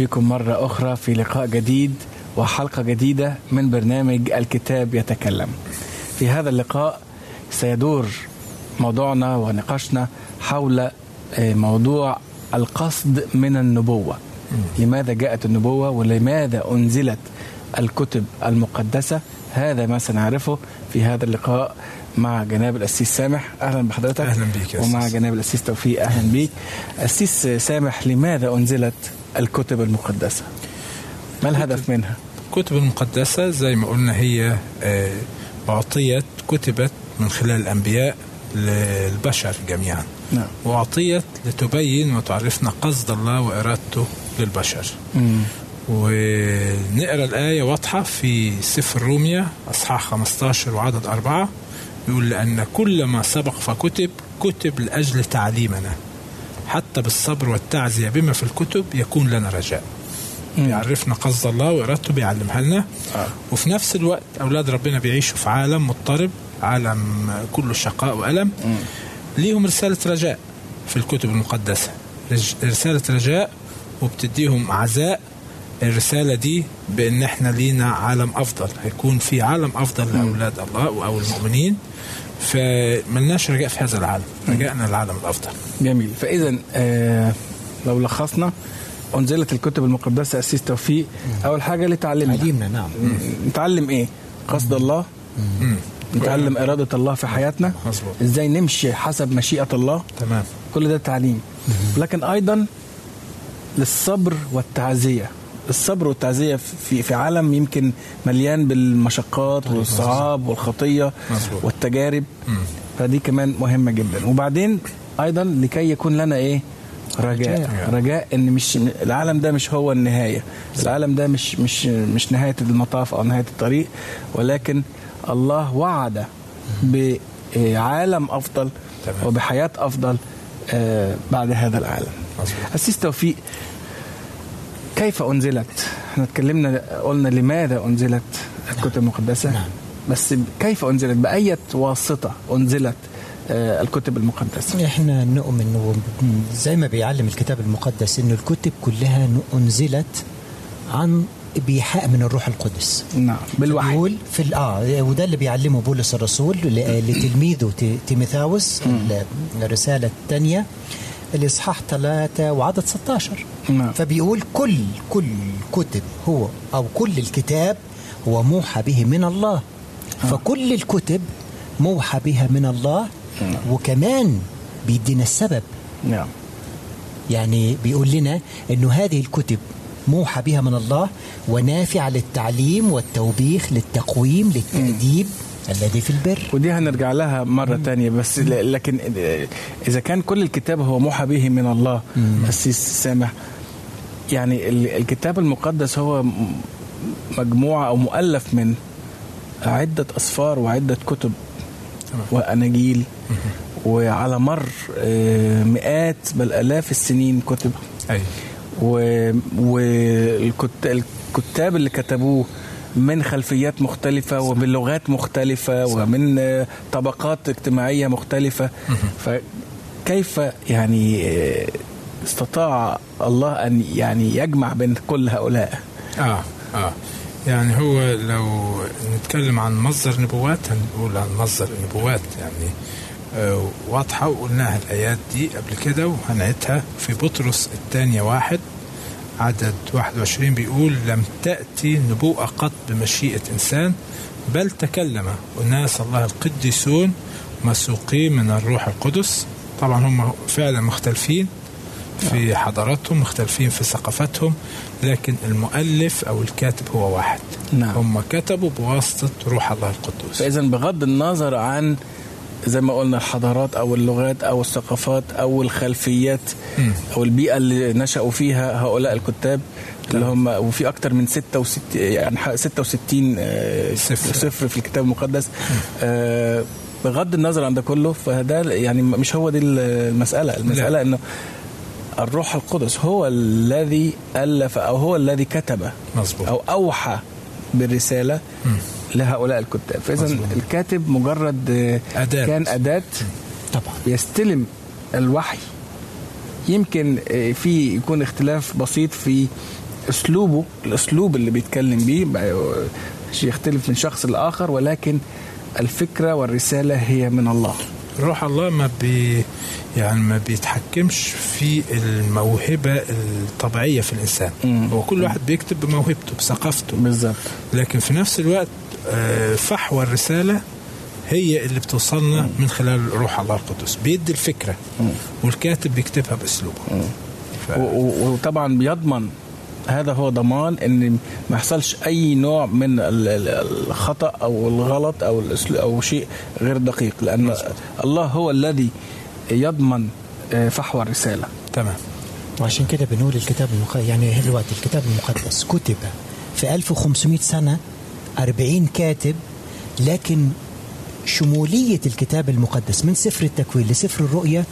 بكم مرة أخرى في لقاء جديد وحلقة جديدة من برنامج الكتاب يتكلم. في هذا اللقاء سيدور موضوعنا ونقاشنا حول آه، موضوع القصد من النبوة. لماذا جاءت النبوة ولماذا أنزلت الكتب المقدسة؟ هذا ما سنعرفه في هذا اللقاء مع جناب الأسيس سامح. أهلا بحضرتك. أهلا بيك يا ومع. جناب الأسيس توفيق. أهلا بيك. أسيس سامح لماذا أنزلت الكتب المقدسة. ما الهدف منها؟ الكتب المقدسة زي ما قلنا هي آه، أعطيت كتبت من خلال الأنبياء للبشر جميعا. نعم. وأعطيت لتبين وتعرفنا قصد الله وإرادته للبشر. مم. ونقرأ الآية واضحة في سفر روميا أصحاح 15 وعدد أربعة يقول لأن كل ما سبق فكتب كتب لأجل تعليمنا. حتى بالصبر والتعزية بما في الكتب يكون لنا رجاء. بيعرفنا قصد الله وإرادته بيعلمها لنا آه. وفي نفس الوقت أولاد ربنا بيعيشوا في عالم مضطرب عالم كله شقاء وألم مم. ليهم رسالة رجاء في الكتب المقدسة رج- رسالة رجاء وبتديهم عزاء الرسالة دي بأن إحنا لينا عالم أفضل هيكون في عالم أفضل لأولاد الله أو المؤمنين فملناش رجاء في هذا العالم. رجاءنا العالم الأفضل. جميل. فإذا آه لو لخصنا أنزلت الكتب المقدسة أسيس توفيق. أول حاجة لتعلمنا تعليمنا نعم. نتعلم إيه؟ قصد الله. مم. نتعلم إرادة الله في حياتنا. مظبوط. إزاي نمشي حسب مشيئة الله. تمام. كل ده تعليم. لكن أيضا للصبر والتعزية. الصبر والتعزية في في عالم يمكن مليان بالمشقات والصعاب والخطية. والتجارب. فدي كمان مهمة جدا. وبعدين أيضا لكي يكون لنا إيه؟ رجاء. رجاء. إن مش العالم ده مش هو النهاية. العالم ده مش مش مش نهاية المطاف أو نهاية الطريق. ولكن الله وعد بعالم أفضل. وبحياة أفضل آه، بعد هذا العالم. أسيس توفيق كيف أنزلت؟ إحنا اتكلمنا قلنا لماذا أنزلت الكتب المقدسة نعم. بس كيف أنزلت؟ بأية واسطة أنزلت آه، الكتب المقدسة؟ إحنا نؤمن زي ما بيعلم الكتاب المقدس إنه الكتب كلها انزلت عن بإيحاء من الروح القدس نعم بالوحي بيقول في آه وده اللي بيعلمه بولس الرسول لتلميذه ت- تيموثاوس ال- الاصحاح 3 وعدد 16 نعم. فبيقول كل كل كتب هو أو كل الكتاب هو موحى به من الله. فكل الكتب موحى بها من الله. وكمان بيدينا السبب. نعم. يعني بيقول لنا إنه هذه الكتب موحى بها من الله ونافعة للتعليم والتوبيخ للتقويم للتأديب. الذي في البر. ودي هنرجع لها مرة تانية بس لكن إذا كان كل الكتاب هو موحى به من الله أسيس سامح. يعني ال- الكتاب المقدس هو مجموعة أو مؤلف من عدة أسفار وعدة كتب وأناجيل وعلى مر آه، مئات بل آلاف السنين كتب. أي والكتاب اللي كتبوه من خلفيات مختلفة وبلغات مختلفة ومن آه، طبقات اجتماعية مختلفة. فكيف يعني آه، استطاع الله أن يعني يجمع بين كل هؤلاء؟ آه آه. يعني هو لو نتكلم عن مصدر نبوات هنقول عن مصدر النبوات يعني آه واضحة وقلناها الآيات دي قبل كده وهنعيدها في بطرس الثانية واحد. عدد 21 بيقول لم تأتي نبوءة قط بمشيئة إنسان بل تكلم. أناس الله القديسون مسوقين من الروح القدس. طبعا هم فعلا مختلفين في حضاراتهم مختلفين في ثقافتهم لكن المؤلف أو الكاتب هو واحد. نعم. هم كتبوا بواسطة روح الله القدوس. فاذا بغض النظر عن زي ما قلنا الحضارات أو اللغات أو الثقافات أو الخلفيات مم. أو البيئة اللي نشأوا فيها هؤلاء الكتاب اللي هم وفي أكتر من 66 يعني ح- 66 آه، صفر. صفر في الكتاب المقدس آه، بغض النظر عن ده كله فده يعني مش هو دي المسألة المسألة إنه الروح القدس هو الذي ألف أو هو الذي كتب مظبوط أو أوحى بالرسالة مم. لهؤلاء الكتاب فاذا. الكاتب مجرد آه، أداة. كان أداة طبعا يستلم الوحي يمكن آه، في يكون اختلاف بسيط في أسلوبه الأسلوب اللي بيتكلم بيه شيء يختلف من شخص لآخر ولكن الفكرة والرسالة هي من الله روح الله ما بي يعني ما بيتحكمش في الموهبة الطبيعية في الإنسان. مم. هو كل واحد بيكتب بموهبته بثقافته. بالظبط. لكن في نفس الوقت آه، فحوى الرسالة هي اللي بتوصلنا من خلال روح الله القدس. بيدي الفكرة والكاتب بيكتبها بأسلوبه. ف... وطبعا بيضمن هذا هو ضمان إن ما يحصلش أي نوع من ال- ال- الخطأ أو الغلط أو أو شيء غير دقيق لأن الله هو الذي يضمن آه، فحوى الرسالة. تمام. وعشان كده بنقول الكتاب المقدس يعني دلوقتي الكتاب المقدس كتب في 1500 سنة 40 كاتب لكن شمولية الكتاب المقدس من سفر التكوين لسفر الرؤيا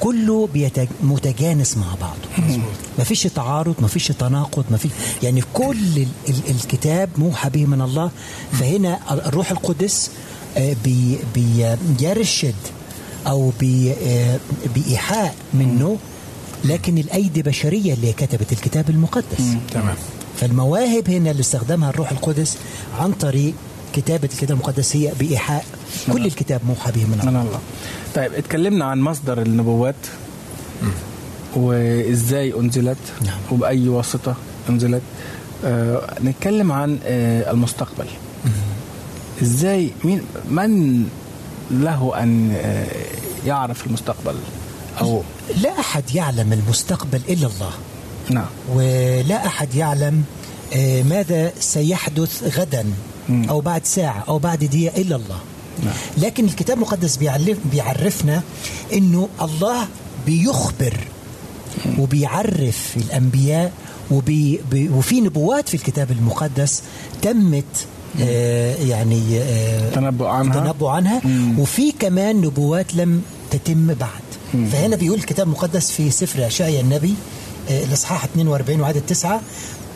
كله بيتج... متجانس مع بعضه ما فيش تعارض ما فيش تناقض ما فيش يعني كل ال... ال... الكتاب موحى به من الله. فهنا الروح القدس آه، بي... بيرشد أو بي... آه، بإيحاء منه لكن الأيدي بشرية اللي كتبت الكتاب المقدس. تمام. فالمواهب هنا اللي استخدمها الروح القدس عن طريق كتابة الكتاب المقدس هي بايحاء كل الكتاب موحى به من من الله الله طيب اتكلمنا عن مصدر النبوات وإزاي أنزلت نعم. وبأي واسطة أنزلت. آه نتكلم عن آه المستقبل. إزاي مين من له أن آه يعرف المستقبل؟ أو لا أحد يعلم المستقبل إلا الله. نعم. ولا أحد يعلم آه، ماذا سيحدث غدا. أو بعد ساعة أو بعد دقيقة إلا الله. نعم. لكن الكتاب المقدس بيعلف بيعرفنا إنه الله بيخبر وبيعرف الأنبياء وبي بي وفي نبوات في الكتاب المقدس تمت آه يعني آه تنبؤ عنها. تنبؤ عنها. مم. وفي كمان نبوات لم تتم بعد. مم. فهنا بيقول الكتاب المقدس في سفر اشعيا النبي آه، الإصحاح 42 وعدد 9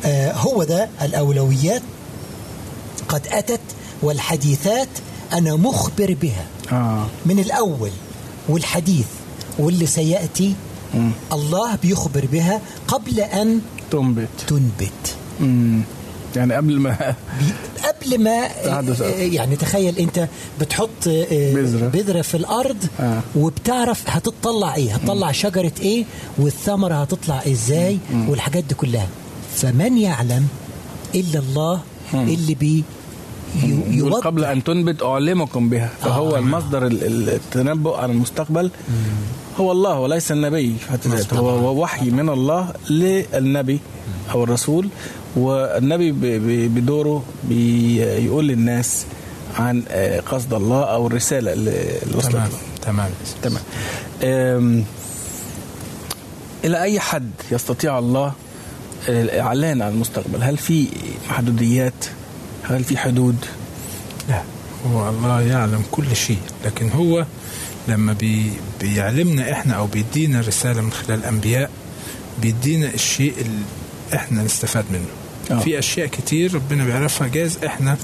آه، هو ده الأولويات قد أتت والحديثات أنا مخبر بها آه من الأول والحديث واللي سيأتي مم. الله بيخبر بها قبل أن تنبت تنبت مم. يعني قبل ما قبل ما تحدث. آه، يعني تخيل أنت بتحط آه، بذرة. بذرة في الأرض آه. وبتعرف هتطلع إيه هتطلع شجرة إيه والثمرة هتطلع إزاي والحاجات دي كلها فمن يعلم إلا الله اللي بي يوضح. قبل أن تنبت أعلمكم بها فهو آه. المصدر ال- ال- التنبؤ عن المستقبل. هو الله وليس النبي. هو وحي من الله للنبي أو الرسول والنبي بدوره بيقول للناس عن آه، قصد الله أو الرسالة اللي وصلت تمام. تمام. تمام. إلى أي حد يستطيع الله الإعلان عن المستقبل؟ هل في محدوديات؟ هل في حدود لا هو الله يعلم كل شيء لكن هو لما بي بيعلمنا إحنا أو بيدينا رسالة من خلال الأنبياء بيدينا الشيء اللي إحنا نستفاد منه آه. في أشياء كتير ربنا بيعرفها جاز إحنا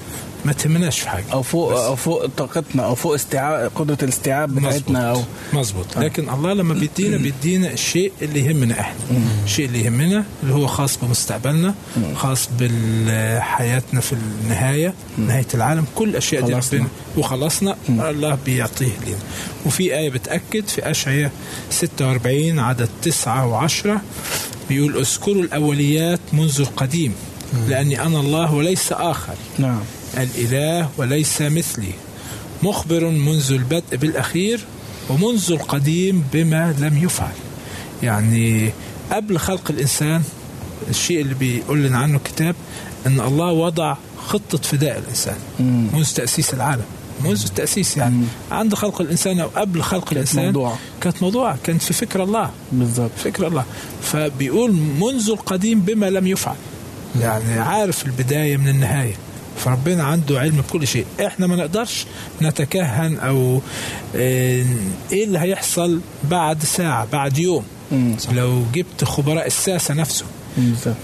ما تهمناش في حاجة. أو فوق بس. أو فوق طاقتنا أو فوق استيعاب قدرة الاستيعاب بتاعتنا أو مظبوط. لكن الله لما بيدينا بيدينا الشيء اللي يهمنا إحنا. الشيء اللي يهمنا اللي هو خاص بمستقبلنا خاص بحياتنا في النهاية نهاية العالم. كل الأشياء دي. ربنا وخلصنا. الله بيعطيه لنا وفي آية بتأكد في أشعياء 46 عدد 9 و10 بيقول أذكروا الأوليات منذ القديم لأني أنا الله وليس آخر. نعم. الإله وليس مثلي. مخبر منذ البدء بالأخير ومنذ القديم بما لم يفعل. يعني قبل خلق الإنسان الشيء اللي بيقول لنا عنه الكتاب أن الله وضع خطة فداء الإنسان منذ تأسيس العالم. منذ التأسيس يعني عند خلق الإنسان أو قبل خلق الإنسان موضوع. كانت موضوع كانت في فكر الله. بالظبط. فكر الله. فبيقول منذ القديم بما لم يفعل. يعني عارف البداية من النهاية. فربنا عنده علم بكل شيء. إحنا ما نقدرش نتكهن أو آه، إيه اللي هيحصل بعد ساعة بعد يوم. لو جبت خبراء الساسة نفسه.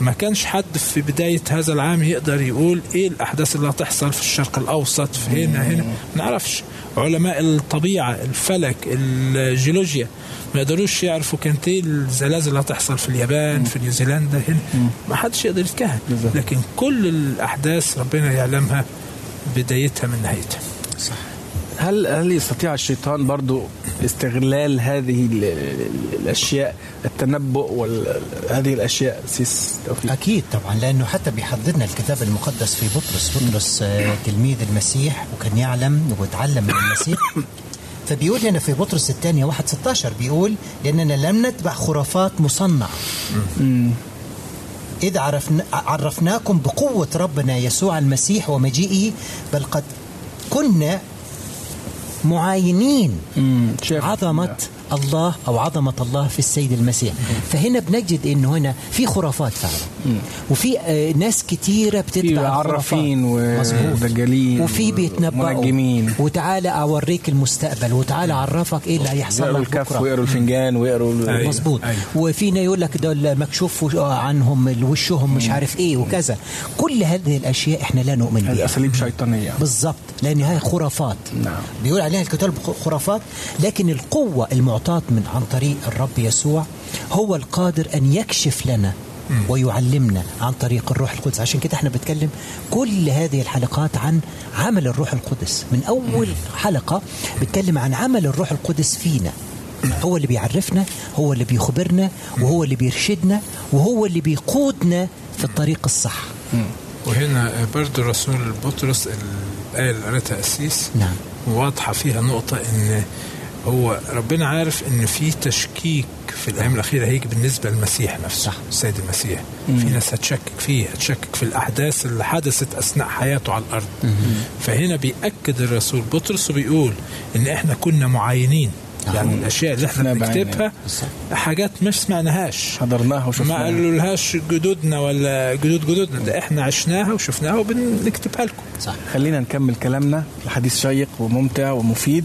ما كانش حد في بداية هذا العام يقدر يقول إيه الأحداث اللي هتحصل في الشرق الأوسط في هنا هنا. ما نعرفش. علماء الطبيعة الفلك الجيولوجيا ما يقدروش يعرفوا كانت إيه الزلازل اللي هتحصل في اليابان في نيوزيلندا هنا. ما حدش يقدر يتكهن. لكن كل الأحداث ربنا يعلمها بدايتها من نهايتها. هل هل يستطيع الشيطان برضو استغلال هذه ال- ال- الأشياء التنبؤ وهذه الأشياء؟ سيس توفيق. أكيد طبعا لأنه حتى بيحددنا الكتاب المقدس في بطرس. بطرس آه، تلميذ المسيح وكان يعلم وتعلم من المسيح. فبيقول لنا في بطرس الثانية واحد 16 بيقول لأننا لم نتبع خرافات مصنعة. إذ عرفنا عرفناكم بقوة ربنا يسوع المسيح ومجيئه بل قد كنا معاينين. عظمة الله أو عظمة الله في السيد المسيح. فهنا بنجد أنه هنا في خرافات فعلا. وفي آه، ناس كتيرة بتتبع عرافين. ودجالين وفي بيتنبأوا. منجمين. وتعالى أوريك المستقبل وتعالى أعرفك إيه اللي هيحصل لك الكف ويقروا الفنجان ويقروا أيوة. مظبوط. أيوة. وفينا يقول لك دول مكشوف وش- عنهم وشهم مش عارف إيه وكذا. كل هذه الأشياء إحنا لا نؤمن بها اساليب شيطانية. بالضبط. لأن هي خرافات. نعم. بيقول عليها الكتاب خرافات لكن القوة المعطاه من عن طريق الرب يسوع هو القادر أن يكشف لنا ويعلمنا عن طريق الروح القدس. عشان كده إحنا بنتكلم كل هذه الحلقات عن عمل الروح القدس. من أول حلقة بتكلم عن عمل الروح القدس فينا. هو اللي بيعرفنا هو اللي بيخبرنا وهو اللي بيرشدنا وهو اللي بيقودنا في الطريق الصح. وهنا برضو الرسول بطرس الآية اللي قريتها أسيس نعم. واضحة فيها نقطة إن هو ربنا عارف إن في تشكيك في الأيام الأخيرة هيجي بالنسبة للمسيح نفسه صح. السيد المسيح. في ناس هتشكك فيه هتشكك في الأحداث اللي حدثت أثناء حياته على الأرض. فهنا بيأكد الرسول بطرس وبيقول إن إحنا كنا معاينين. يعني الأشياء اللي بعيننا. بنكتبها حاجات مش سمعناهاش. حضرناها ما وشفناها. قالوا لهاش جدودنا ولا جدود جدودنا. ده إحنا عشناها وشفناها وبنكتبها لكم. صح. خلينا نكمل كلامنا. الحديث شيق وممتع ومفيد.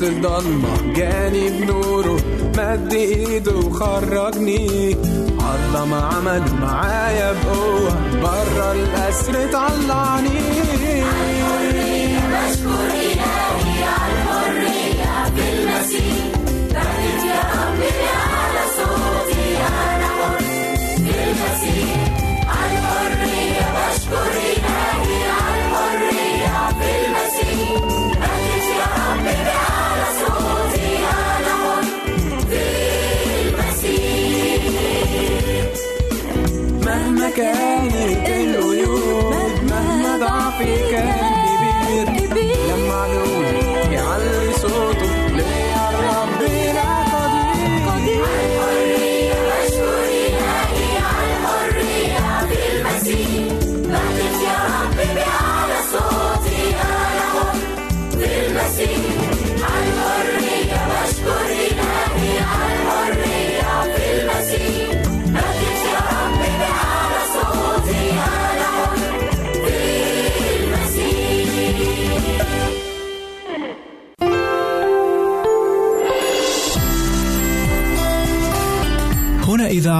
وسط الضلمة جاني بنوره مد ايده وخرجني الله ما عمل معايا بقوة برا الأسر طلعني الحرية مشكور إلهي عالحرية يا صوتي أنا حر عالحرية إلهي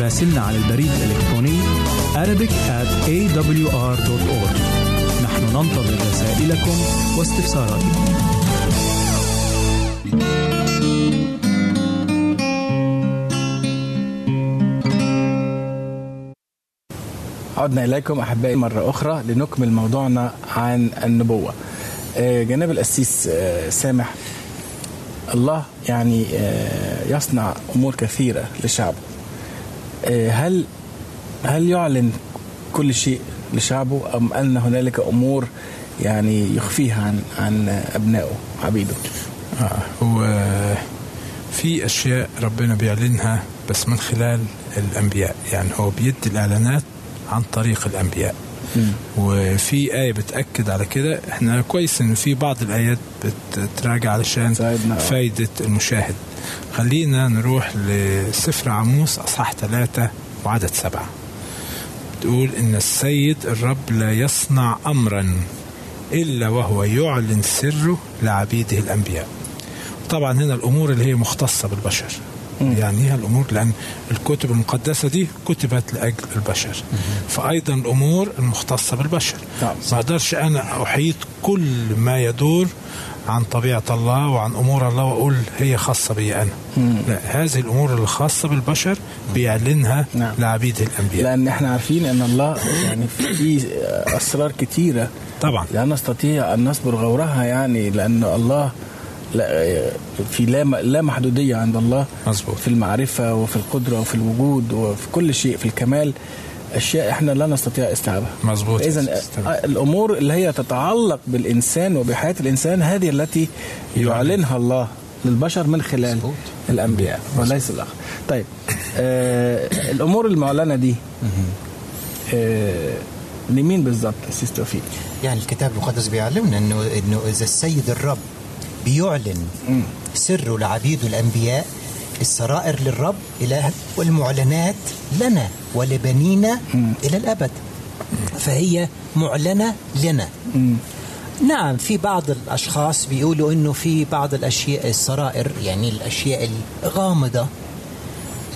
راسلنا على البريد الإلكتروني Arabic at awr.org. نحن ننتظر رسائلكم واستفساراتكم. عدنا إليكم أحبائي مرة أخرى لنكمل موضوعنا عن النبوة آه، جناب الأسيس آه، سامح الله يعني آه، يصنع أمور كثيرة لشعبه هل هل يعلن كل شيء لشعبه أم أن هنالك أمور يعني يخفيها عن عن أبنائه عبيده؟ آه هو في أشياء ربنا بيعلنها بس من خلال الأنبياء. يعني هو بيدي الإعلانات عن طريق الأنبياء. وفي آية بتأكد على كده. إحنا كويس إن في بعض الآيات بتراجع علشان. فايدة المشاهد. خلينا نروح لسفر عموس أصحاح ثلاثة وعدد سبعة. تقول إن السيد الرب لا يصنع أمرا إلا وهو يعلن سره لعبيده الأنبياء. طبعا هنا الأمور اللي هي مختصة بالبشر. يعني هي الأمور لأن الكتب المقدسة دي كتبت لأجل البشر. فأيضا الأمور المختصة بالبشر. نعم. ما أقدرش أنا أحيط كل ما يدور عن طبيعة الله وعن أمور الله وأقول هي خاصة بي أنا. لا هذه الأمور الخاصة بالبشر بيعلنها نعم. لعبيده الأنبياء. لأن إحنا عارفين أن الله يعني في أسرار كثيرة طبعا. لا نستطيع أن نصبر غورها يعني لأن الله لا في لا لا محدودية عند الله مظبوط. في المعرفة وفي القدرة وفي الوجود وفي كل شيء في الكمال أشياء إحنا لا نستطيع استيعابها مظبوط. إذا تمام. الأمور اللي هي تتعلق بالإنسان وبحياة الإنسان هذه التي يعلنها الله للبشر من خلال مظبوط. الأنبياء وليس الآخر طيب آه الأمور المعلنة دي آه لمين بالظبط أسيس توفيق يعني الكتاب المقدس بيعلمنا انه إنه إذا السيد الرب بيعلن سره لعبيده الأنبياء السرائر للرب إله والمعلنات لنا ولبنينا إلى الأبد. فهي معلنة لنا. نعم في بعض الأشخاص بيقولوا إنه في بعض الأشياء السرائر يعني الأشياء الغامضة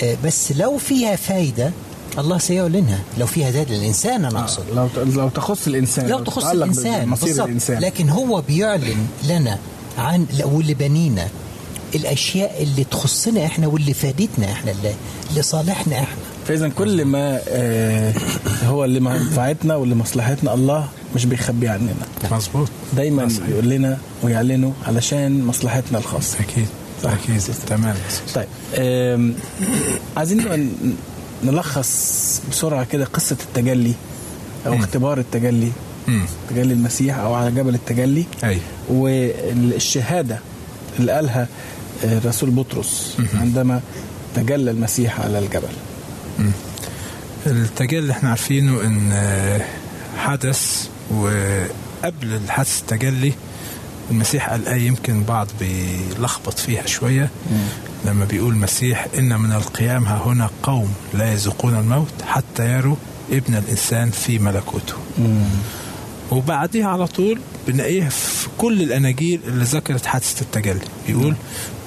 آه، بس لو فيها فايدة الله سيعلنها. لو فيها زاد للانسان أنا أقصد. لو لو تخص الإنسان لو تخص. الإنسان. لكن هو بيعلن لنا عن واللي بنينا الأشياء اللي تخصنا إحنا واللي فادتنا إحنا اللي لصالحنا إحنا. فإذا كل ما آه هو اللي منفعتنا واللي مصلحتنا الله مش بيخبيه عننا. مظبوط. دايما صحيح. يقول لنا ويعلنه علشان مصلحتنا الخاصة. أكيد. صح. أكيد. تمام. طيب عايزين نلخص بسرعة كده قصة التجلي أو. اختبار التجلي. مم. تجلي المسيح أو على جبل التجلي. أيوه والشهادة اللي قالها آه، الرسول بطرس عندما تجلى المسيح على الجبل. التجلي اللي إحنا عارفينه إن آه، حدث وقبل الحدث التجلي المسيح قال آية يمكن بعض بيلخبط فيها شوية. لما بيقول المسيح إن من القيام ها هنا قوم لا يذوقون الموت حتى يروا ابن الإنسان في ملكوته. وبعديها على طول بنلاقيها في كل الأناجيل اللي ذكرت حادثة التجلي. بيقول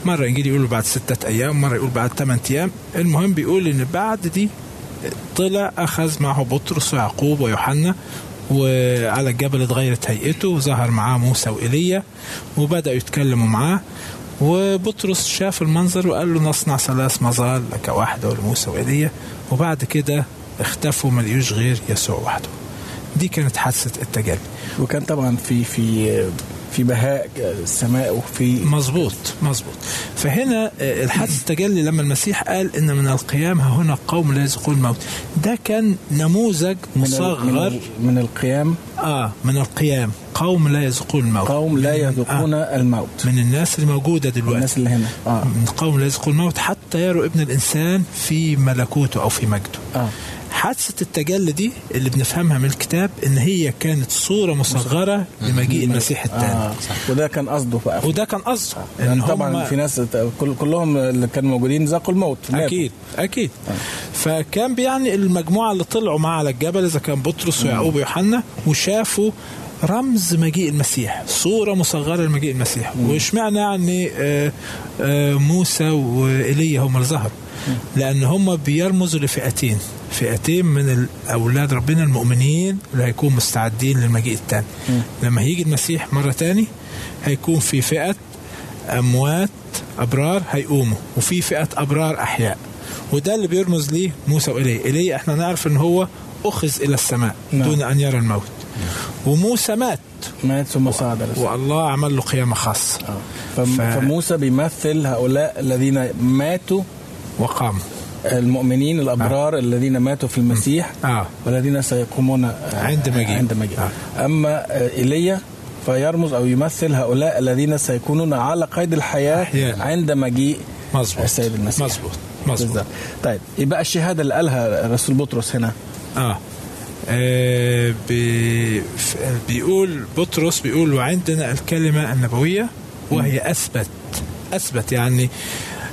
مرة انجيل يقول بعد ستة أيام مرة يقول بعد ثمان أيام. المهم بيقول إن بعد دي طلع أخذ معه بطرس ويعقوب ويوحنا وعلى الجبل اتغيرت هيئته وظهر معاه موسى وايليا وبدأوا يتكلموا معاه. وبطرس شاف المنظر وقال له نصنع ثلاث مظال لك واحدة ولموسى وايليا وبعد كده اختفوا ما غير يسوع وحده. دي كانت حادثة التجلي. وكان طبعا في في في بهاء السماء وفي مظبوط مظبوط. فهنا آه، الحدث التجلي لما المسيح قال إن من القيام ها هنا قوم لا يذوقون الموت ده كان نموذج من من, مصغر. ال- من القيام؟ آه من القيام. قوم لا يذوقون الموت قوم لا من- يذوقون آه الموت. من الناس اللي موجوده دلوقتي. الناس اللي هنا. آه. من قوم لا يذوقون الموت حتى يروا ابن الإنسان في ملكوته أو في مجده. آه. حادثة التجلي دي اللي بنفهمها من الكتاب إن هي كانت صورة مصغرة لمجيء المسيح الثاني. آه. وده كان قصده بقى. وده كان قصده يعني إن طبعا هم في ناس كل كلهم اللي كانوا موجودين ذاقوا الموت ماتوا. أكيد أكيد. فكان بيعني المجموعة اللي طلعوا معاه على الجبل إذا كان بطرس ويعقوب ويوحنا وشافوا رمز مجيء المسيح صورة مصغرة لمجيء المسيح. واشمعنى يعني آه، آه، موسى وإيليا هم اللي ظهروا؟ لأن هم بيرمزوا لفئتين. فئتين من أولاد ربنا المؤمنين اللي هيكونوا مستعدين للمجيء الثاني لما هيجي المسيح مرة تاني هيكون في فئة أموات أبرار هيقوموا وفي فئة أبرار أحياء. وده اللي بيرمز ليه موسى وإيليا إيليا إحنا نعرف إن هو أخذ إلى السماء نعم. دون أن يرى الموت. وموسى مات. مات ثم صعد الرسول. والله عمل له قيامة خاصة. آه. فم- ف- فموسى بيمثل هؤلاء الذين ماتوا وقام المؤمنين الأبرار الذين ماتوا في المسيح آه. والذين سيقومون آه، عند مجيء. عند مجيء. أما آه، إيليا فيرمز أو يمثل هؤلاء الذين سيكونون على قيد الحياة أحياء. عند مجيء مظبوط. السيد المسيح. مظبوط. مظبوط. طيب يبقى الشهادة اللي قالها الرسول بطرس هنا. آه, آه بي بيقول بطرس بيقول وعندنا الكلمة النبوية وهي أثبت. أثبت يعني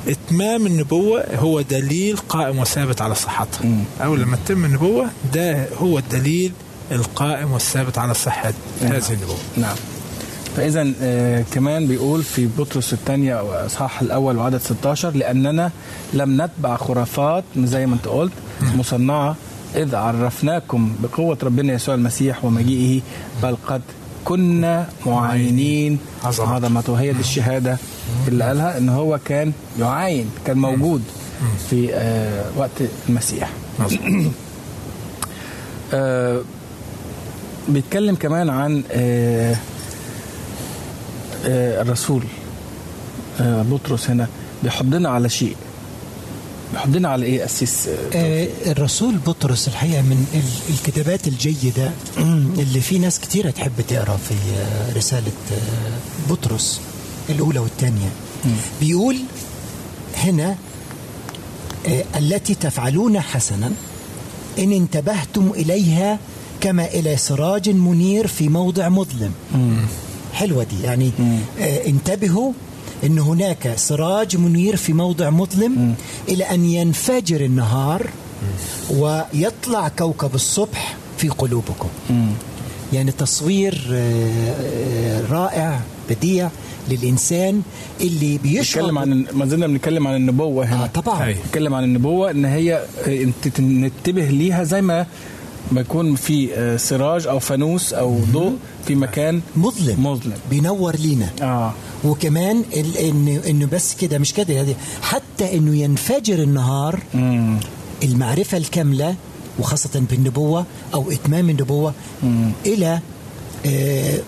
إتمام النبوة هو دليل قائم وثابت على صحتها أول لما تتم النبوة ده هو الدليل القائم والثابت على صحة هذه النبوة. نعم. فاذا آه كمان بيقول في بطرس الثانية أو اصحاح الأول وعدد 16 لأننا لم نتبع خرافات زي ما أنت قلت. مصنعة إذ عرفناكم بقوة ربنا يسوع المسيح ومجيئه بل قد كنا معاينين. عظمته. عظمته هي دي الشهاده اللي قالها إن هو كان يعاين كان موجود في آه وقت المسيح. آه بيتكلم كمان عن آه آه الرسول آه بطرس هنا بيحضنا على شيء. بيحضنا على إيه؟ أسيس آه آه، الرسول بطرس الحقيقة من ال- الكتابات الجيدة اللي في ناس كتيرة تحب تقرأ في آه، رسالة آه، بطرس. الأولى والثانية. بيقول هنا آه، التي تفعلون حسنا إن انتبهتم إليها كما إلى سراج منير في موضع مظلم. حلوة دي يعني آه انتبهوا إن هناك سراج منير في موضع مظلم إلى أن ينفجر النهار ويطلع كوكب الصبح في قلوبكم. يعني تصوير آه، آه، رائع بديع للإنسان اللي بيشعر بيتكلم عن ما زلنا بنتكلم عن النبوة هنا. آه طبعا. أي. بيتكلم عن النبوة إن هي آه، انت ننتبه ليها زي ما ما يكون في سراج أو فانوس أو ضوء في مكان مظلم. مظلم. بينور لينا. آه. وكمان ال- انه إنه بس كده مش كده هذه حتى إنه ينفجر النهار مم. المعرفة الكاملة وخاصة بالنبوه أو إتمام النبوة إلى آه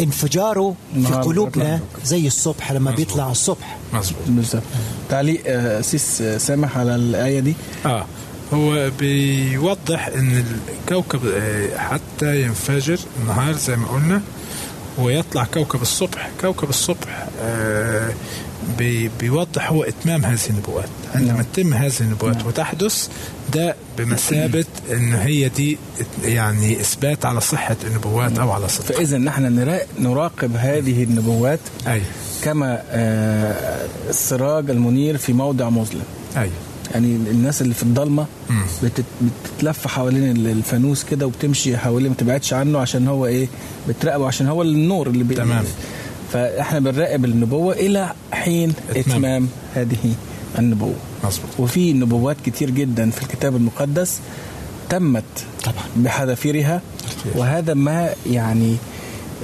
انفجاره في النهار قلوبنا بيطلع. زي الصبح لما بيطلع الصبح. مظبوط. بالظبط. تعليق آه، اسيس آه، سامح على الآية دي. آه. هو بيوضح إن الكوكب آه، حتى ينفجر النهار زي ما قلنا ويطلع كوكب الصبح. كوكب الصبح آه، بي- بيوضح هو إتمام هذه النبوات. عندما تتم هذه النبوات وتحدث ده بمثابة إن هي دي يعني إثبات على صحة النبوات أو على صدقها فاذا نحن نرا- نراقب هذه النبوات أي. كما آه، السراج المنير في موضع مظلم. أي. يعني الناس اللي في الضلمة بتتلف حوالين ال- الفانوس كده وبتمشي حواليه ما تبعدش عنه عشان هو إيه بتراقبه عشان هو النور اللي بي... تمام. فاحنا بنراقب النبوة إلى حين إتمام. اتمام هذه النبوة. مظبوط. وفي نبوات كتير جدا في الكتاب المقدس تمت طبعا. بحذافيرها. وهذا ما يعني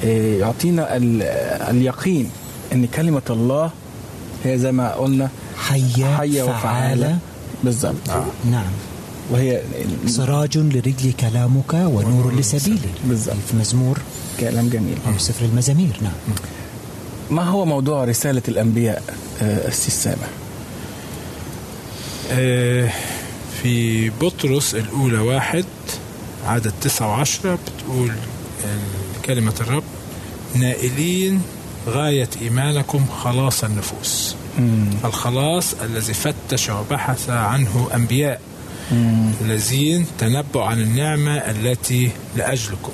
آه، يعطينا ال- اليقين إن كلمة الله هي زي ما قلنا حية حية فعالة وفعالة. بالظبط نعم. وهي سراج لرجلي كلامك ونور لسبيلي بالظبط. في مزمور. كلام جميل. أو سفر المزامير. نعم. ما هو موضوع رسالة الأنبياء آه، السي سامح؟ آه، في بطرس الأولى واحد عدد تسعة وعشرة بتقول آه، كلمة الرب نائلين غاية إيمانكم خلاص النفوس. الخلاص الذي فتش وبحث عنه أنبياء. الذين تنبؤوا عن النعمة التي لأجلكم.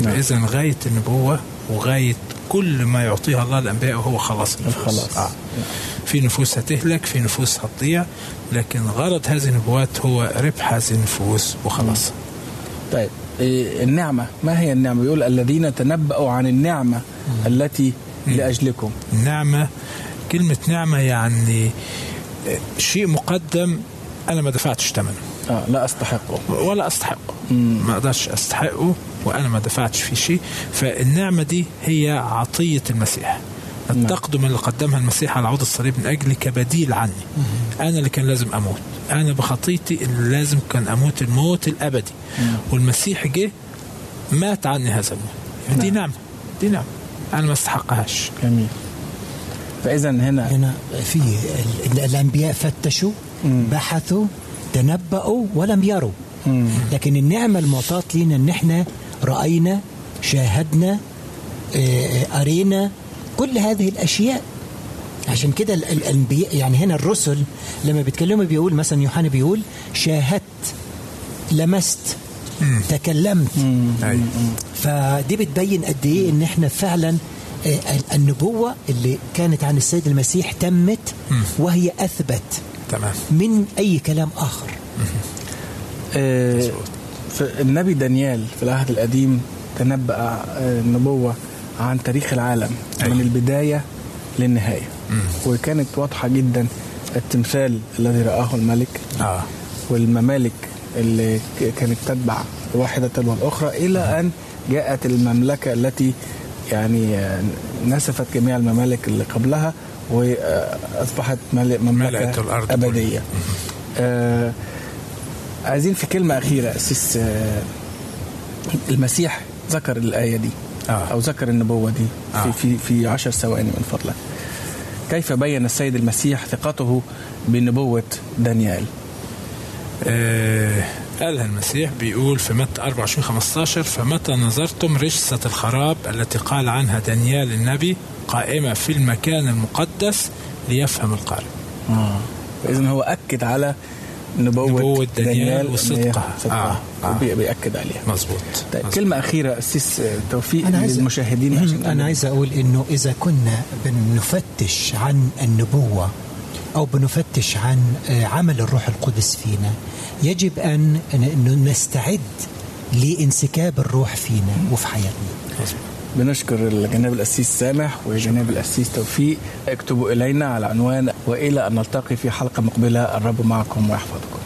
يبقى نعم. إذا غاية النبوة وغاية كل ما يعطيها الله الأنبياء هو خلاص النفوس الخلاص. آه. في نفوس هتهلك في نفوس هتضيع لكن غرض هذه النبوات هو ربح هذه النفوس وخلاص. طيب إيه، النعمة. ما هي النعمة؟ يقول الذين تنبأوا عن النعمة التي لأجلكم. النعمة كلمة نعمة يعني آه، شيء مقدم أنا ما دفعتش ثمنه. آه لا أستحقه. ولا أستحقه. ما أقدرش أستحقه. وأنا ما دفعتش فيه شيء فالنعمة دي هي عطية المسيح. التقدم اللي قدمها المسيح على عود الصليب من اجلي كبديل عني. أنا اللي كان لازم أموت. أنا بخطيتي اللي لازم كان أموت الموت الأبدي. والمسيح جه مات عني هذا الموت. دي نعمة. دي نعمة. أنا ما استحقهاش. جميل. فإذا هنا هنا في ال- الأنبياء فتشوا بحثوا تنبأوا ولم يروا. لكن النعمة المعطاة لنا إن إحنا رأينا شاهدنا آه، قرينا كل هذه الأشياء. عشان كده ال- الأنبياء يعني هنا الرسل لما بيتكلموا بيقول مثلا يوحنا بيقول شاهدت لمست تكلمت. أيوة. فدي بتبين قد إيه إن إحنا فعلا آه، النبوة اللي كانت عن السيد المسيح تمت وهي أثبت تمام. من أي كلام آخر. آه، في النبي دانيال في العهد القديم تنبأ آه، النبوة عن تاريخ العالم أيوة. من البداية للنهاية. وكانت واضحة جدا التمثال الذي رآه الملك آه. والممالك اللي كانت تتبع واحدة تلو الأخرى إلى أن جاءت المملكة التي يعني آه، نسفت جميع الممالك اللي قبلها وأصبحت مملكة أبدية. آه عايزين في كلمة أخيرة أسيس آه المسيح ذكر الآية دي آه. أو ذكر النبوة دي آه. في, في, في عشر ثواني من فضلك كيف بين السيد المسيح ثقته بنبوة دانيال آه، قالها المسيح بيقول في متى 24 15 فمتى نظرتم رجسة الخراب التي قال عنها دانيال النبي قائمة في المكان المقدس ليفهم القارئ إذن هو أكد على نبوة, نبوة دانيال هي وصدقها. صدقها. آه، آه. بيأكد عليها. مظبوط. طيب. كلمة أخيرة أسيس توفيق أنا عايز- للمشاهدين عشان أنا عايز أقول إنه إذا كنا بنفتش عن النبوة أو بنفتش عن آه، عمل الروح القدس فينا يجب أن إنه نستعد لانسكاب الروح فينا وفي حياتنا. بنشكر جناب الأسيس سامح وجناب الأسيس توفيق. اكتبوا إلينا على عنوان وإلى أن نلتقي في حلقة مقبلة. الرب معكم ويحفظكم.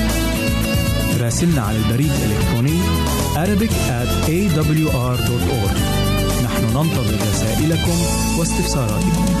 راسلنا على البريد الإلكتروني Arabic at awr.org نحن ننتظر رسائلكم واستفساراتكم.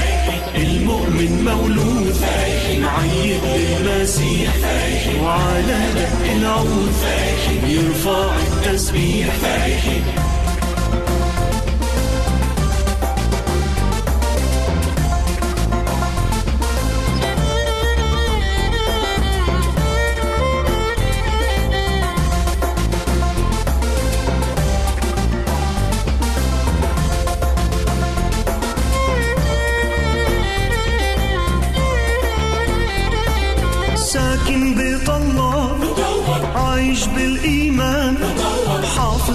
المؤمن مولود معيد للمسيح وعلى دق العود يرفع التسبيح.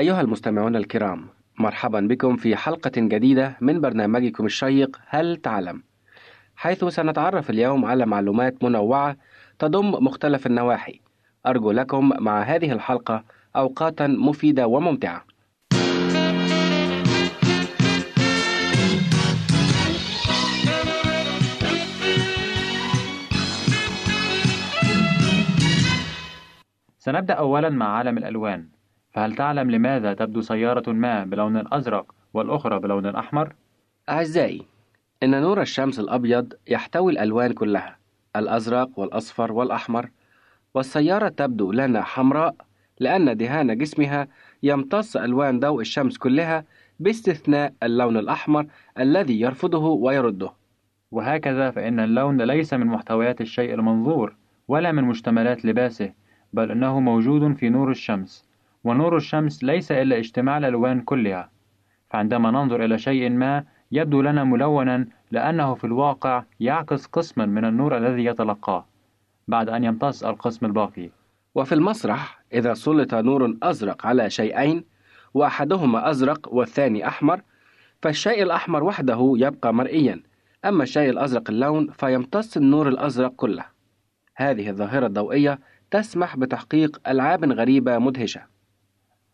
أيها المستمعون الكرام مرحبا بكم في حلقة جديدة من برنامجكم الشيق هل تعلم؟ حيث سنتعرف اليوم على معلومات منوعة تضم مختلف النواحي. أرجو لكم مع هذه الحلقة أوقاتا مفيدة وممتعة. سنبدأ أولا مع عالم الألوان. فهل تعلم لماذا تبدو سيارة ما بلون أزرق والأخرى بلون أحمر؟ أعزائي إن نور الشمس الأبيض يحتوي الألوان كلها الأزرق والأصفر والأحمر والسيارة تبدو لنا حمراء لأن دهان جسمها يمتص ألوان ضوء الشمس كلها باستثناء اللون الأحمر الذي يرفضه ويرده وهكذا فإن اللون ليس من محتويات الشيء المنظور ولا من مشتملات لباسه بل إنه موجود في نور الشمس ونور الشمس ليس إلا اجتماع الألوان كلها فعندما ننظر إلى شيء ما يبدو لنا ملونا لأنه في الواقع يعكس قسما من النور الذي يتلقاه بعد أن يمتص القسم الباقي. وفي المسرح إذا سلط نور أزرق على شيئين وأحدهما أزرق والثاني أحمر فالشيء الأحمر وحده يبقى مرئيا أما الشيء الأزرق اللون فيمتص النور الأزرق كله. هذه الظاهرة الضوئية تسمح بتحقيق ألعاب غريبة مدهشة.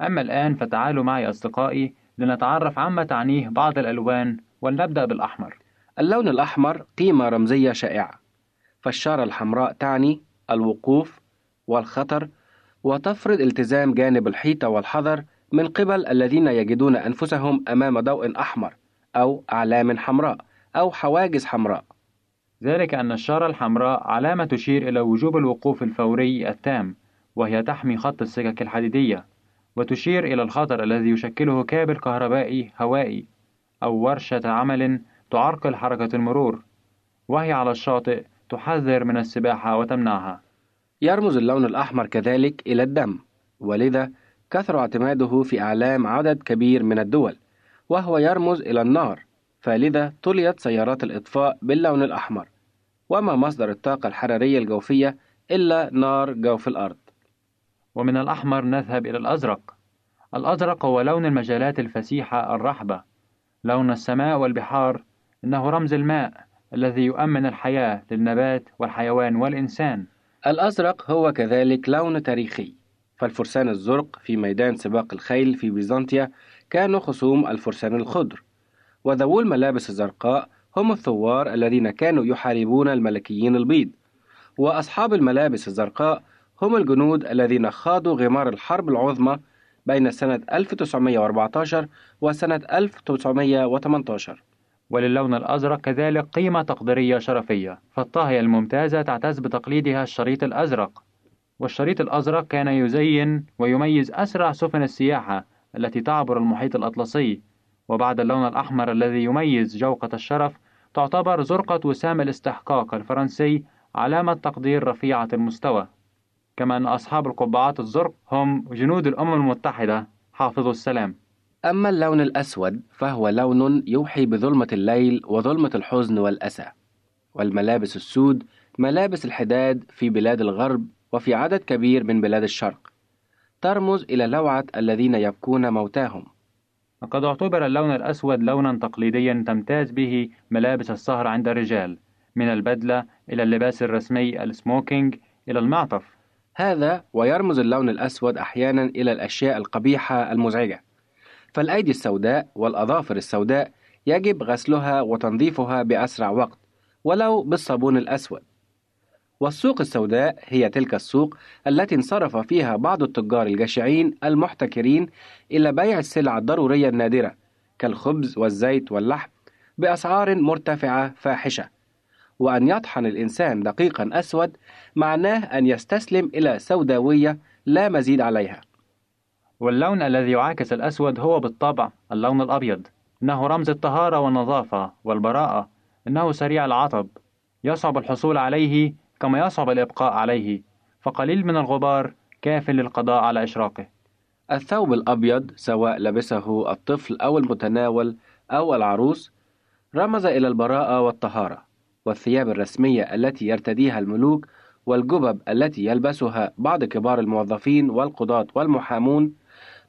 أما الآن فتعالوا معي أصدقائي لنتعرف عما تعنيه بعض الألوان ولنبدأ بالأحمر. اللون الأحمر قيمة رمزية شائعة. فالشارة الحمراء تعني الوقوف والخطر وتفرض التزام جانب الحيطة والحذر من قبل الذين يجدون أنفسهم أمام ضوء أحمر أو أعلام حمراء أو حواجز حمراء. ذلك أن الشارة الحمراء علامة تشير إلى وجوب الوقوف الفوري التام وهي تحمي خط السكك الحديدية. وتشير إلى الخطر الذي يشكله كابل كهربائي هوائي أو ورشة عمل تعرقل حركة المرور وهي على الشاطئ تحذر من السباحة وتمنعها. يرمز اللون الأحمر كذلك إلى الدم ولذا كثر اعتماده في أعلام عدد كبير من الدول وهو يرمز إلى النار فلذا طليت سيارات الإطفاء باللون الأحمر وما مصدر الطاقة الحرارية الجوفية إلا نار جوف الأرض. ومن الأحمر نذهب إلى الأزرق. الأزرق هو لون المجالات الفسيحة الرحبة. لون السماء والبحار إنه رمز الماء الذي يؤمن الحياة للنبات والحيوان والإنسان. الأزرق هو كذلك لون تاريخي. فالفرسان الزرق في ميدان سباق الخيل في بيزنطيا كانوا خصوم الفرسان الخضر. وذوو الملابس الزرقاء هم الثوار الذين كانوا يحاربون الملكيين البيض. وأصحاب الملابس الزرقاء هم الجنود الذين خاضوا غمار الحرب العظمى بين سنة 1914 وسنة 1918 وللون الأزرق كذلك قيمة تقديرية شرفية فالطاهية الممتازة تعتز بتقليدها الشريط الأزرق. والشريط الأزرق كان يزين ويميز أسرع سفن السياحة التي تعبر المحيط الأطلسي. وبعد اللون الأحمر الذي يميز جوقة الشرف تعتبر زرقة وسام الاستحقاق الفرنسي علامة تقدير رفيعة المستوى. كما أن أصحاب القبعات الزرق هم جنود الأمم المتحدة. حافظوا السلام. أما اللون الأسود فهو لون يوحي بظلمة الليل وظلمة الحزن والأسى. والملابس السود ملابس الحداد في بلاد الغرب وفي عدد كبير من بلاد الشرق. ترمز إلى لوعة الذين يبكون موتاهم. وقد اعتبر اللون الأسود لونا تقليديا تمتاز به ملابس السهر عند الرجال من البدلة إلى اللباس الرسمي السموكينج إلى المعطف. هذا ويرمز اللون الأسود أحيانا إلى الأشياء القبيحة المزعجة. فالأيدي السوداء والأظافر السوداء يجب غسلها وتنظيفها بأسرع وقت ولو بالصابون الأسود. والسوق السوداء هي تلك السوق التي انصرف فيها بعض التجار الجشعين المحتكرين إلى بيع السلع الضرورية النادرة كالخبز والزيت واللحم بأسعار مرتفعة فاحشة. وأن يطحن الإنسان دقيقا أسود معناه أن يستسلم إلى سوداوية لا مزيد عليها. واللون الذي يعاكس الأسود هو بالطبع اللون الأبيض. إنه رمز الطهارة والنظافة والبراءة. إنه سريع العطب. يصعب الحصول عليه كما يصعب الإبقاء عليه. فقليل من الغبار كاف للقضاء على إشراقه. الثوب الأبيض سواء لبسه الطفل أو المتناول أو العروس رمز إلى البراءة والطهارة. والثياب الرسمية التي يرتديها الملوك والجبب التي يلبسها بعض كبار الموظفين والقضاة والمحامون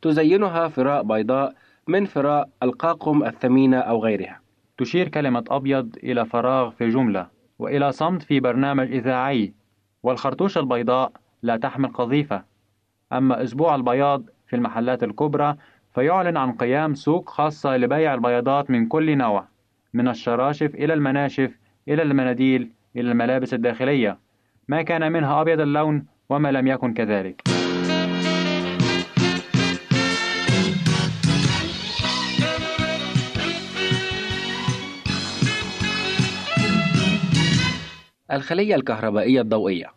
تزينها فراء بيضاء من فراء القاقم الثمينة أو غيرها. تشير كلمة أبيض إلى فراغ في جملة وإلى صمت في برنامج إذاعي. والخرطوش البيضاء لا تحمل قذيفة. أما أسبوع البياض في المحلات الكبرى فيعلن عن قيام سوق خاصة لبيع البياضات من كل نوع من الشراشف إلى المناشف إلى المناديل إلى الملابس الداخلية. ما كان منها أبيض اللون وما لم يكن كذلك. الخلية الكهربائية الضوئية.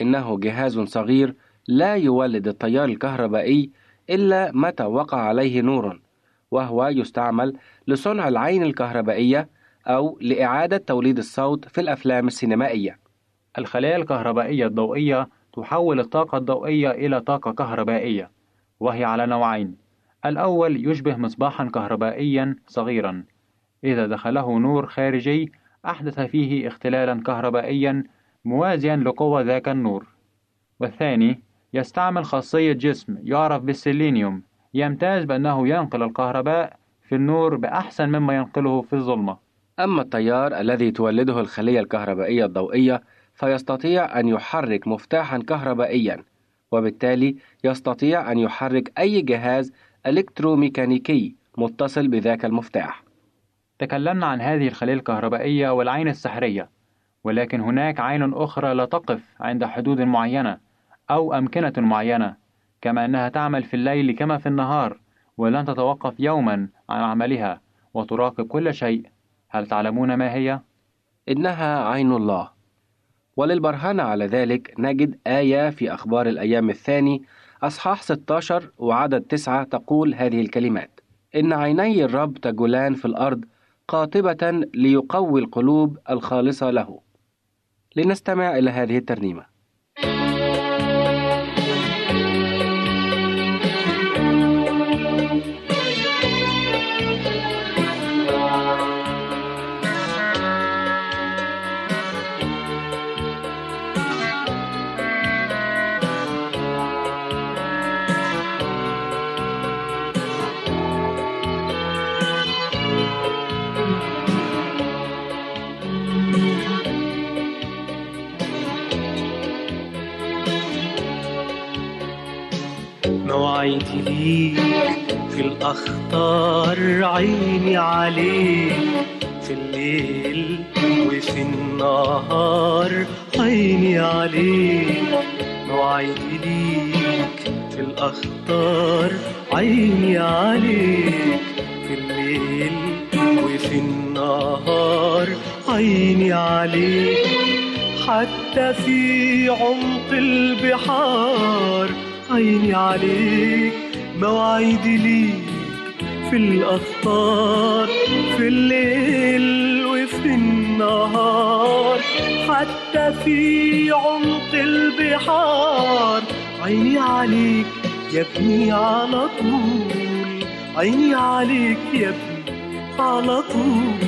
إنه جهاز صغير لا يولد التيار الكهربائي إلا متى وقع عليه نور وهو يستعمل لصنع العين الكهربائية أو لإعادة توليد الصوت في الأفلام السينمائية. الخلايا الكهربائية الضوئية تحول الطاقة الضوئية إلى طاقة كهربائية وهي على نوعين. الأول يشبه مصباحا كهربائيا صغيرا. إذا دخله نور خارجي أحدث فيه اختلالا كهربائيا موازيا لقوة ذاك النور. والثاني يستعمل خاصية جسم يعرف بالسيلينيوم. يمتاز بأنه ينقل الكهرباء في النور بأحسن مما ينقله في الظلمة. أما التيار الذي تولده الخلية الكهربائية الضوئية فيستطيع أن يحرك مفتاحا كهربائيا وبالتالي يستطيع أن يحرك أي جهاز إلكتروميكانيكي متصل بذاك المفتاح. تكلمنا عن هذه الخلية الكهربائية والعين السحرية ولكن هناك عين أخرى لا تقف عند حدود معينة أو أمكنة معينة كما أنها تعمل في الليل كما في النهار ولن تتوقف يوما عن عملها وتراقب كل شيء. هل تعلمون ما هي؟ إنها عين الله. وللبرهان على ذلك نجد آية في أخبار الأيام الثاني أصحاح 16 وعدد 9 تقول هذه الكلمات إن عيني الرب تجولان في الأرض قاطبة ليقوي القلوب الخالصة له. لنستمع إلى هذه الترنيمة. موعدي ليك في الأخطار عيني عليك في الليل وفي النهار عيني عليك موعدي ليك في الأخطار عيني عليك في الليل وفي النهار عيني عليك حتى في عمق البحار عيني عليك مواعيدي ليك في الأخطار في الليل وفي النهار. حتى في عمق البحار عيني عليك يا ابني على طول. عيني عليك يا ابني على طول.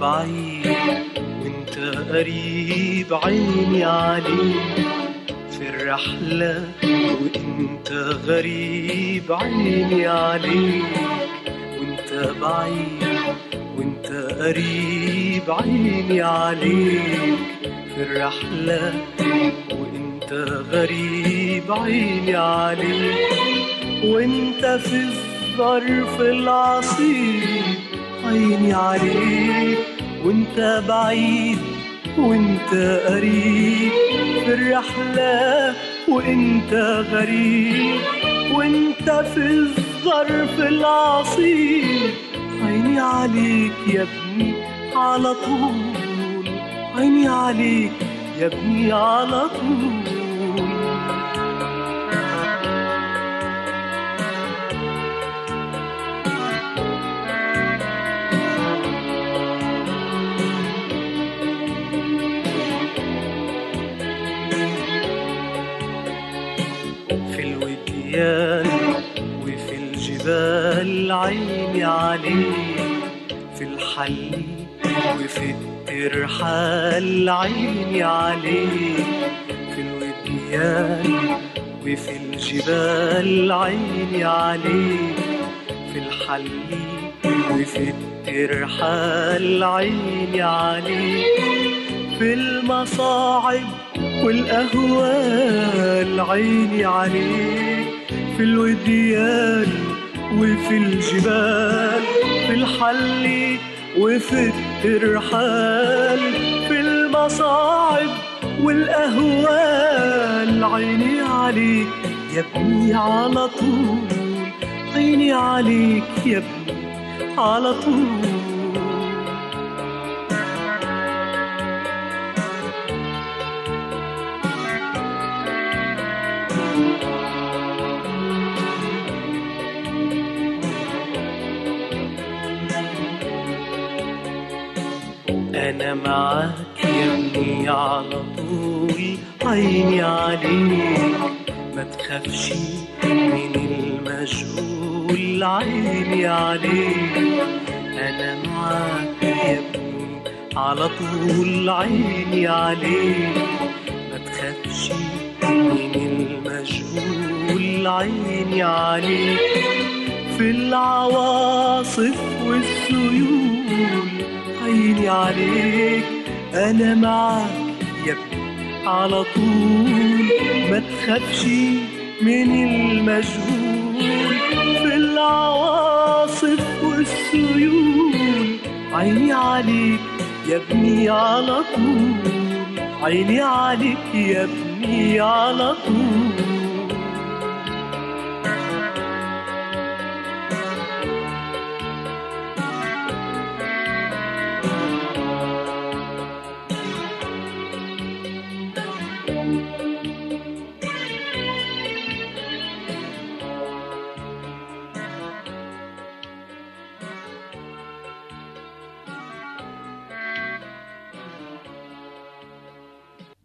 بعيد وانت قريب عيني عليك في الرحلة وانت غريب عيني عليك. وانت بعيد وانت قريب عيني عليك في الرحلة وانت غريب عيني عليك. وانت في الظرف العصيب عيني عليك وانت بعيد وانت قريب. في الرحلة وانت غريب وانت في الظرف العصيب. عيني عليك يا ابني على طول عيني عليك يا ابني على طول. الجبال عيني عليك في الحل وفي الترحال عيني عليك في الوديان وفي الجبال عيني عليك في الحل وفي الترحال عيني عليك في المصاعب والأهوال عيني عليك في الوديان. وفي الجبال في الحل وفي الترحال في المصاعب والأهوال. عيني عليك يا ابني على طول عيني عليك يا ابني على طول. أنا معاك يا ابني على طول عيني عليك ما تخافش من المجهول. عيني عليك أنا معاك يا ابني على طول عيني عليك ما تخافش من المجهول. عيني عليك في العواصف والسيول. عيني عليك أنا معاك يا ابني. على طول ما تخافش من المجهول في العواصف والسيول. عيني عليك يا ابني على طول عيني عليك يا ابني على طول.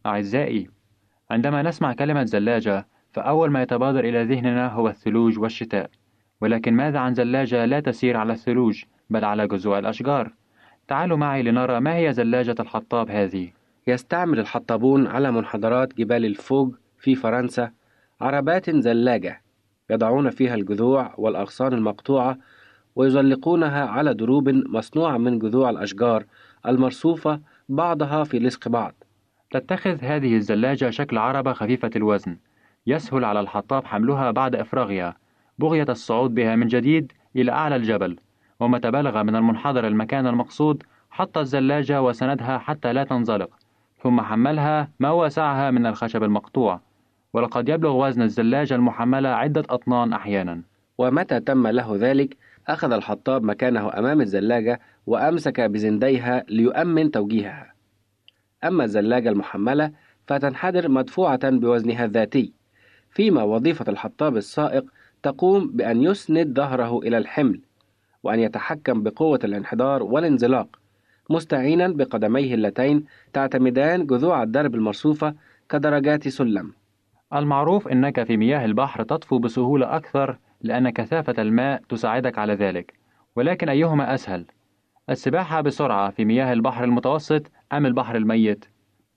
أعزائي عندما نسمع كلمة زلاجة فأول ما يتبادر إلى ذهننا هو الثلوج والشتاء. ولكن ماذا عن زلاجة لا تسير على الثلوج بل على جذوع الأشجار؟ تعالوا معي لنرى ما هي زلاجة الحطاب هذه. يستعمل الحطابون على منحدرات جبال الفوج في فرنسا عربات زلاجة يضعون فيها الجذوع والأغصان المقطوعة ويزلقونها على دروب مصنوعة من جذوع الأشجار المرصوفة بعضها في لصق بعض. تتخذ هذه الزلاجة شكل عربة خفيفة الوزن. يسهل على الحطاب حملها بعد إفراغها. بغية الصعود بها من جديد إلى أعلى الجبل. ومتى بلغ من المنحدر المكان المقصود حط الزلاجة وسندها حتى لا تنزلق. ثم حملها ما وسعها من الخشب المقطوع. ولقد يبلغ وزن الزلاجة المحملة عدة أطنان أحيانا. ومتى تم له ذلك؟ أخذ الحطاب مكانه أمام الزلاجة وأمسك بزنديها ليؤمن توجيهها. أما الزلاجة المحملة فتنحدر مدفوعة بوزنها الذاتي فيما وظيفة الحطاب السائق تقوم بأن يسند ظهره إلى الحمل وأن يتحكم بقوة الانحدار والانزلاق مستعينا بقدميه اللتين تعتمدان جذوع الدرب المرصوفة كدرجات سلم المعروف أنك في مياه البحر تطفو بسهولة أكثر لأن كثافة الماء تساعدك على ذلك ولكن أيهما أسهل؟ السباحة بسرعة في مياه البحر المتوسط أم البحر الميت؟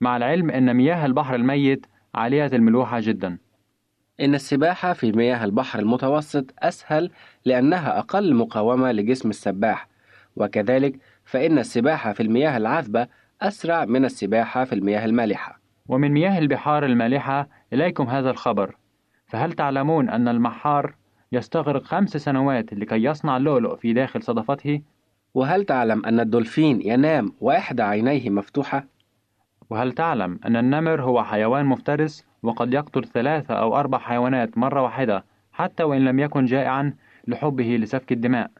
مع العلم أن مياه البحر الميت عالية الملوحة جدا إن السباحة في مياه البحر المتوسط أسهل لأنها أقل مقاومة لجسم السباح وكذلك فإن السباحة في المياه العذبة أسرع من السباحة في المياه المالحة ومن مياه البحار المالحة إليكم هذا الخبر فهل تعلمون أن المحار يستغرق خمس سنوات لكي يصنع اللؤلؤ في داخل صدفته؟ وهل تعلم أن الدولفين ينام وإحدى عينيه مفتوحة؟ وهل تعلم أن النمر هو حيوان مفترس وقد يقتل ثلاثة أو أربع حيوانات مرة واحدة حتى وإن لم يكن جائعا لحبه لسفك الدماء؟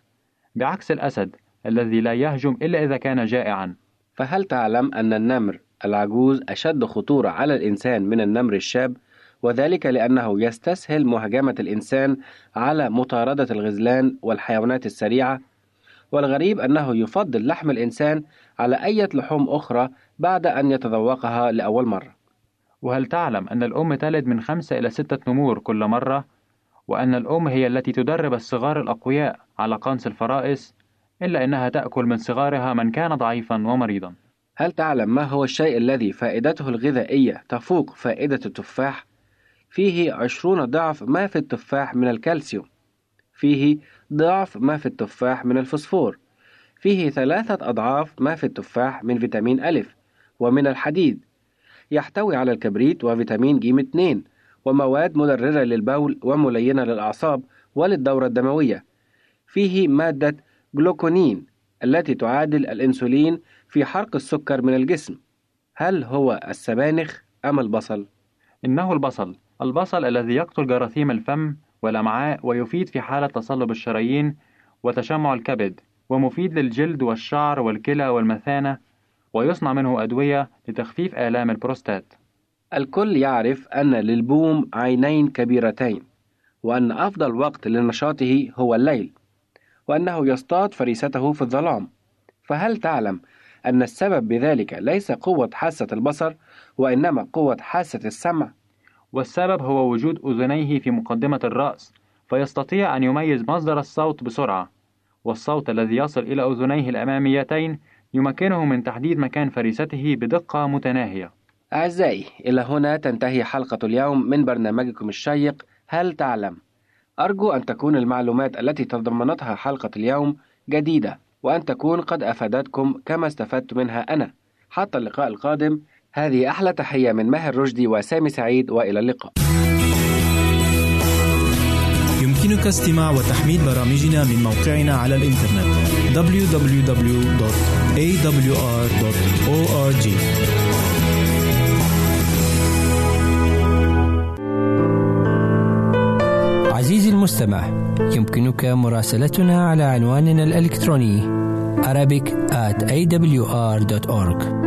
بعكس الأسد الذي لا يهجم إلا إذا كان جائعا. فهل تعلم أن النمر العجوز أشد خطورة على الإنسان من النمر الشاب؟ وذلك لأنه يستسهل مهاجمة الإنسان على مطاردة الغزلان والحيوانات السريعة والغريب أنه يفضل لحم الإنسان على أي لحوم أخرى بعد أن يتذوقها لأول مرة. وهل تعلم أن الأم تلد من خمسة إلى ستة نمور كل مرة؟ وأن الأم هي التي تدرب الصغار الأقوياء على قنص الفرائس إلا أنها تأكل من صغارها من كان ضعيفا ومريضا. هل تعلم ما هو الشيء الذي فائدته الغذائية تفوق فائدة التفاح؟ فيه عشرون ضعف ما في التفاح من الكالسيوم. فيه ضعف ما في التفاح من الفوسفور. فيه ثلاثة أضعاف ما في التفاح من فيتامين ألف ومن الحديد. يحتوي على الكبريت وفيتامين ج 2 ومواد مدررة للبول وملينة للأعصاب وللدورة الدموية. فيه مادة جلوكونين التي تعادل الأنسولين في حرق السكر من الجسم. هل هو السبانخ أم البصل؟ إنه البصل. البصل الذي يقتل جراثيم الفم والأمعاء ويفيد في حالة تصلب الشرايين وتشمع الكبد ومفيد للجلد والشعر والكلى والمثانة ويصنع منه أدوية لتخفيف آلام البروستات. الكل يعرف أن للبوم عينين كبيرتين وأن أفضل وقت لنشاطه هو الليل وأنه يصطاد فريسته في الظلام. فهل تعلم أن السبب بذلك ليس قوة حاسة البصر وإنما قوة حاسة السمع؟ والسبب هو وجود أذنيه في مقدمة الرأس فيستطيع أن يميز مصدر الصوت بسرعة والصوت الذي يصل إلى أذنيه الأماميتين يمكنه من تحديد مكان فريسته بدقة متناهية. أعزائي إلى هنا تنتهي حلقة اليوم من برنامجكم الشيق هل تعلم؟ أرجو أن تكون المعلومات التي تضمنتها حلقة اليوم جديدة وأن تكون قد أفادتكم كما استفدت منها أنا. حتى اللقاء القادم. هذه أحلى تحية من ماهر رشدي وسامي سعيد وإلى اللقاء. يمكنك استماع وتحميل برامجنا من موقعنا على الإنترنت www.awr.org عزيزي المستمع يمكنك مراسلتنا على عنواننا الإلكتروني Arabic at awr.org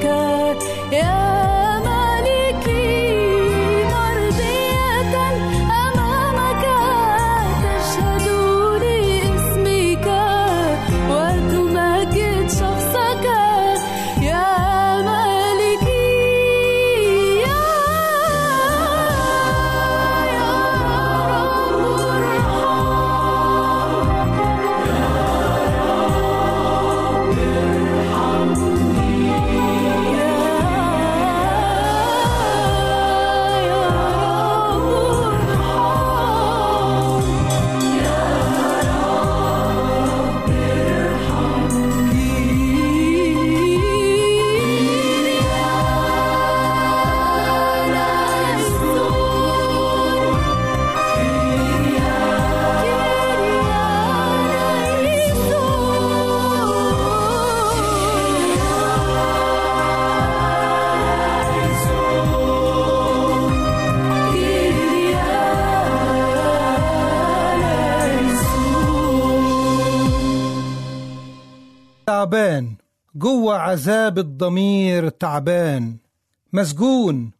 girl. عذاب الضمير تعبان مسجون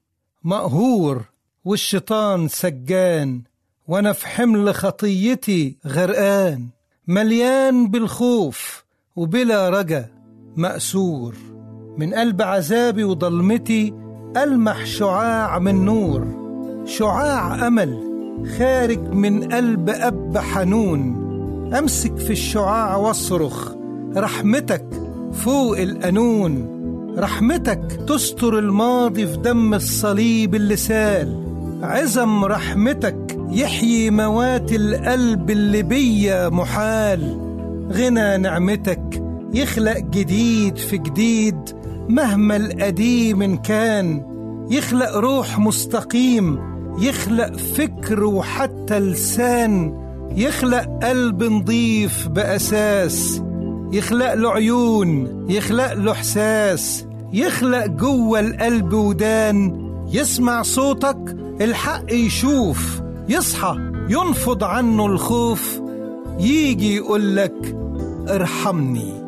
مقهور والشيطان سجان وأنا في حمل خطيتي غرقان مليان بالخوف وبلا رجا مأسور من قلب عذابي وضلمتي ألمح شعاع من نور شعاع أمل خارج من قلب أب حنون أمسك في الشعاع وأصرخ رحمتك فوق القانون رحمتك تستر الماضي في دم الصليب اللي سال. عزم رحمتك يحيي موات القلب اللي بيا محال. غنى نعمتك يخلق جديد في جديد مهما القديم كان. يخلق روح مستقيم يخلق فكر وحتى لسان. يخلق قلب نضيف بأساس. يخلق له عيون يخلق له إحساس يخلق جوه القلب ودان يسمع صوتك الحق يشوف يصحى ينفض عنه الخوف يجي يقولك ارحمني.